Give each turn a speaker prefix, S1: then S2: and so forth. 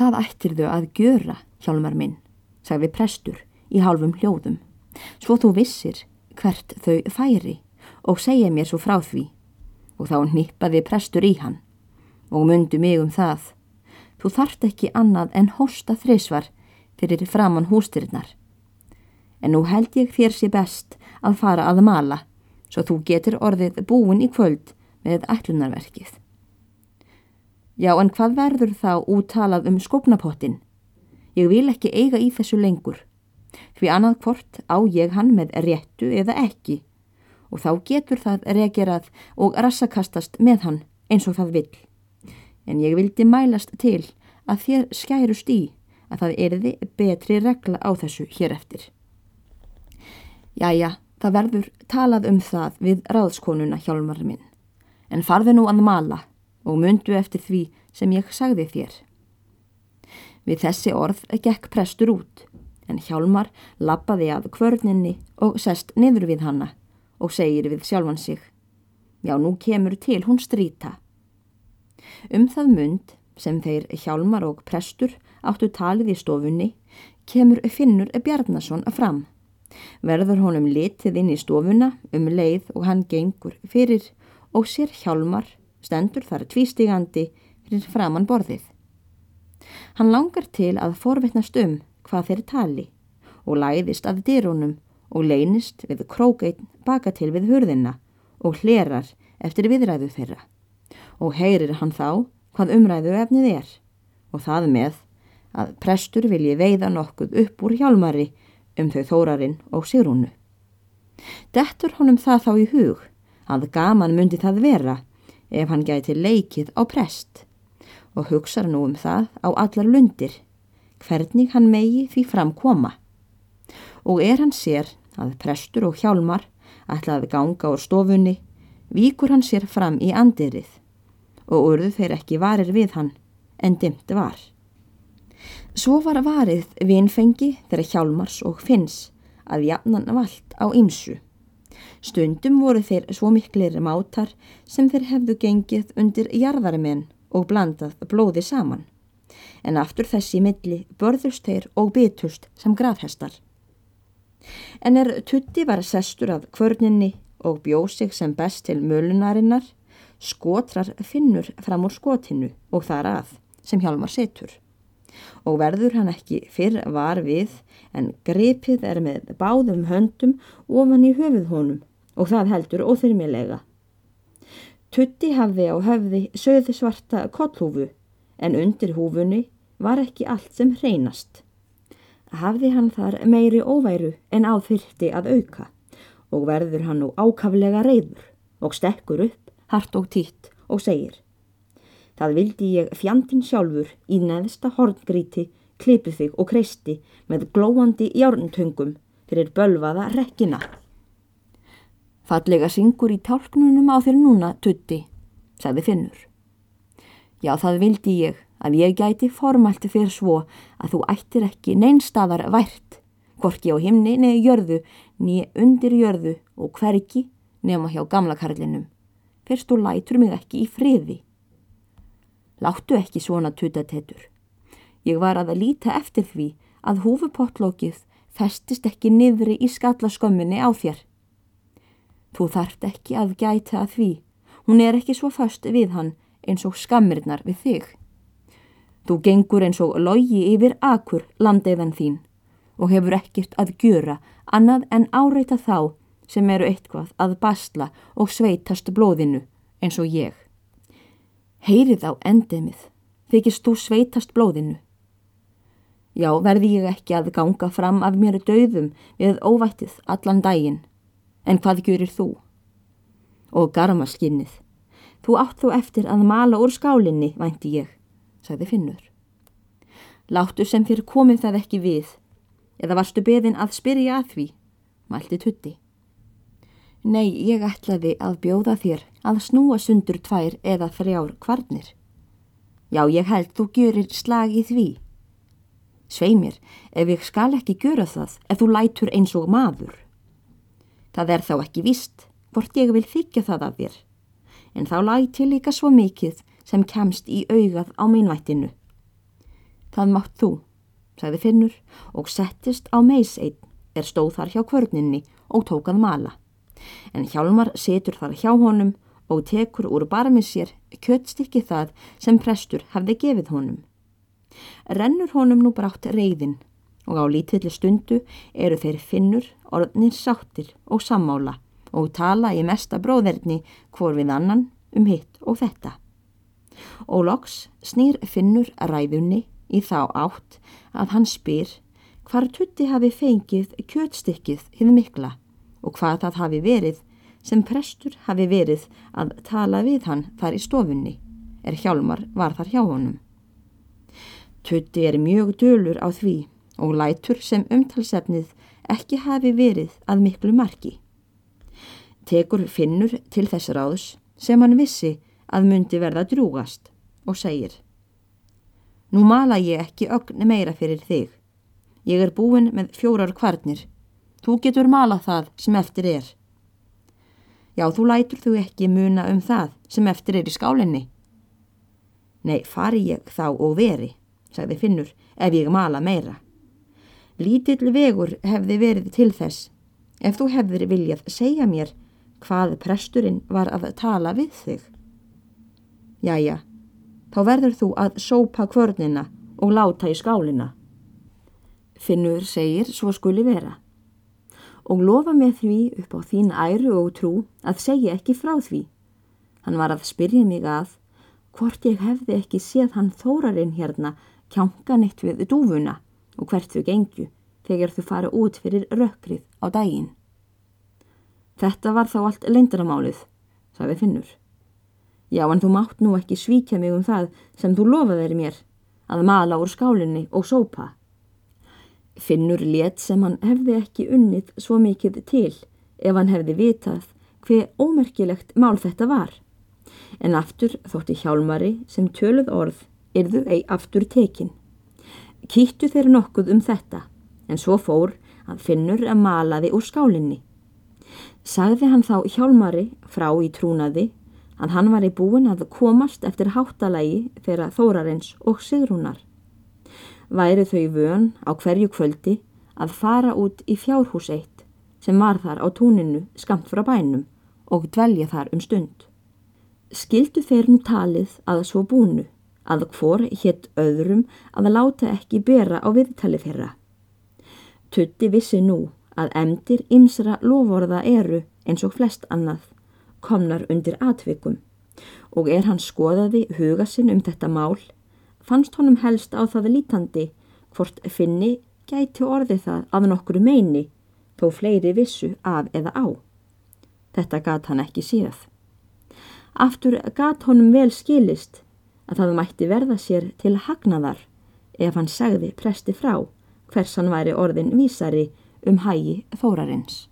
S1: Það ættir þau að gjöra, hjálmar minn, sagði prestur í hálfum hljóðum, svo þú vissir hvert þau færi og segja mér svo frá því. Og þá nýppaði prestur í hann og myndu mig um það. Þú þart ekki annað en hosta þreysvar fyrir framann hústyrinnar. En nú held ég þér sé best að fara að mala, svo þú getur orðið búin í kvöld með ætlunarverkið. Já, en hvað verður þá úttalað um skopnapottin? Ég vil ekki eiga í þessu lengur. Því annað hvort á ég hann með réttu eða ekki og þá getur það regerað og rassakastast með hann eins og það vill. En ég vildi mælast til að þér skærust í að það erði betri regla á þessu hér eftir. Jæja, það verður talað um það við ráðskonuna hjálmar minn. En farði nú að mala og myndu eftir því sem ég sagði þér. Við þessi orð gekk prestur út, en Hjálmar lappaði að kvörninni og sest niður við hanna og segir við sjálfan sig. Já, nú kemur til hún stríta. Um það mynd sem þeir Hjálmar og prestur áttu talið í stofunni kemur Finnur Bjarnason fram. Verður honum litið inn í stofuna um leið og hann gengur fyrir og sér Hjálmar stendur þar tvístigandi fyrir framann borðið. Hann langar til að forvetnast um hvað þeir tali og læðist að dyrunum og leynist við krókeitn baka til við hurðina og hlerar eftir viðræðu þeirra og heyrir hann þá hvað umræðu efnið er og það með að prestur vilji veiða nokkuð upp úr hjálmari um þau þórarinn og sírúnu. Dettur honum það þá í hug að gaman myndi það vera ef hann gæti leikið á prest og hugsaður nú um það á allar lundir, hvernig hann megi því framkoma. Og er hann sér að prestur og hjálmar ætlaði ganga úr stofunni, víkur hann sér fram í andirið og urðu þeir ekki varir við hann en dimt var. Svo var varið vinfengi þeirra hjálmars og finns að jafnan vald á ymsu. Stundum voru þeir svo miklir mátar sem þeir hefðu gengið undir jarðarmenn og blandað blóði saman. En aftur þessi milli börðust þeir og bitust sem grafhestar. En er tutti var sestur af kvörninni og bjóð sig sem best til mölunarinnar, skotrar finnur fram úr skotinu og þar að sem hjálmar setur. Og verður hann ekki fyrr var við en gripið er með báðum höndum ofan í höfuð honum og það heldur óþyrmilega. Tutti hafði á höfði söðu svarta kollhúfu en undir húfunni var ekki allt sem hreinast. Hafði hann þar meiri óværu en áþyrti að auka og verður hann nú ákaflega reyður og stekkur upp, hart og títt og segir Það vildi ég fjandin sjálfur í neðsta horngríti, klipu þig og kreisti með glóandi járntungum fyrir bölvaða rekkina. Fallega syngur í tálknunum á þér núna, tutti, sagði Finnur. Já, það vildi ég að ég gæti formælti fyrir svo að þú ættir ekki neinstadar vært, hvorki á himni neði jörðu, nýja undir jörðu og hverki nema hjá gamla karlinum. Fyrst þú lætur mig ekki í friði. Láttu ekki svona tuttatettur. Ég var að að líta eftir því að húfupottlókið festist ekki niðri í skallaskömminni á þér. Þú þart ekki að gæta að því. Hún er ekki svo fast við hann eins og skammirnar við þig. Þú gengur eins og logi yfir akur landeiðan þín og hefur ekkert að gjöra annað en áreita þá sem eru eitthvað að basla og sveitast blóðinu eins og ég. Heyrið á endemið, þykist þú sveitast blóðinu. Já, verði ég ekki að ganga fram af mér döðum við óvættið allan daginn En hvað gjurir þú? Og garma skinnið. Þú átt þú eftir að mala úr skálinni, vænti ég, sagði Finnur. Láttu sem fyrir komið það ekki við, eða varstu beðin að spyrja að því, mælti tutti. Nei, ég ætlaði að bjóða þér að snúa sundur tvær eða þrjár kvarnir. Já, ég held þú gjörir slag í því. Svei mér, ef ég skal ekki gjöra það, ef þú lætur eins og maður. Það er þá ekki vist hvort ég vil þykja það af þér, en þá læti líka svo mikið sem kemst í augað á mínvættinu. Það mátt þú, sagði Finnur og settist á meis einn er stóð þar hjá kvörninni og tókað mala. En Hjálmar setur þar hjá honum og tekur úr barmið sér kjötstykki það sem prestur hafði gefið honum. Rennur honum nú brátt reyðin og á lítilli stundu eru þeir finnur, orðnir sáttir og sammála og tala í mesta bróðerni hvor við annan um hitt og þetta. Og loks snýr finnur ræðunni í þá átt að hann spyr hvar tutti hafi fengið kjötstykkið hinn mikla og hvað það hafi verið sem prestur hafi verið að tala við hann þar í stofunni er hjálmar var þar hjá honum. Tutti er mjög dölur á því og lætur sem umtalsefnið ekki hafi verið að miklu marki. Tekur finnur til þess ráðs sem hann vissi að myndi verða drúgast og segir Nú mala ég ekki ögn meira fyrir þig. Ég er búin með fjórar kvarnir. Þú getur mala það sem eftir er. Já, þú lætur þú ekki muna um það sem eftir er í skálinni. Nei, fari ég þá og veri, sagði Finnur, ef ég mala meira. Lítill vegur hefði verið til þess, ef þú hefðir viljað segja mér hvað presturinn var að tala við þig. Jæja, þá verður þú að sópa kvörnina og láta í skálina. Finnur segir svo skuli vera og lofa með því upp á þín æru og trú að segja ekki frá því. Hann var að spyrja mig að hvort ég hefði ekki séð hann þórarinn hérna kjánka neitt við dúfuna og hvert þau gengju þegar þau fara út fyrir rökkrið á daginn. Þetta var þá allt leindramálið, sagði Finnur. Já, en þú mátt nú ekki svíkja mig um það sem þú lofaði mér, að mala úr skálinni og sópa. Finnur let sem hann hefði ekki unnið svo mikið til ef hann hefði vitað hver ómerkilegt mál þetta var. En aftur þótti hjálmari sem töluð orð yrðu ei aftur tekin. Kýttu þeir nokkuð um þetta, en svo fór að Finnur að malaði úr skálinni. Sagði hann þá hjálmari frá í trúnaði að hann var í búin að komast eftir háttalægi þeirra Þórarins og Sigrúnar. Væri þau vön á hverju kvöldi að fara út í fjárhús eitt sem var þar á túninu skamt frá bænum og dvelja þar um stund. Skildu þeir nú talið að svo búnu að hvor hétt öðrum að láta ekki bera á viðtali þeirra. Tutti vissi nú að emdir ymsra lovorða eru eins og flest annað komnar undir atvikum og er hann skoðaði huga sinn um þetta mál fannst honum helst á það lítandi hvort finni gæti orði það af nokkru meini þó fleiri vissu af eða á. Þetta gat hann ekki síðað. Aftur gat honum vel skilist að það mætti verða sér til hagnaðar ef hann segði presti frá hvers hann væri orðin vísari um hægi þórarins.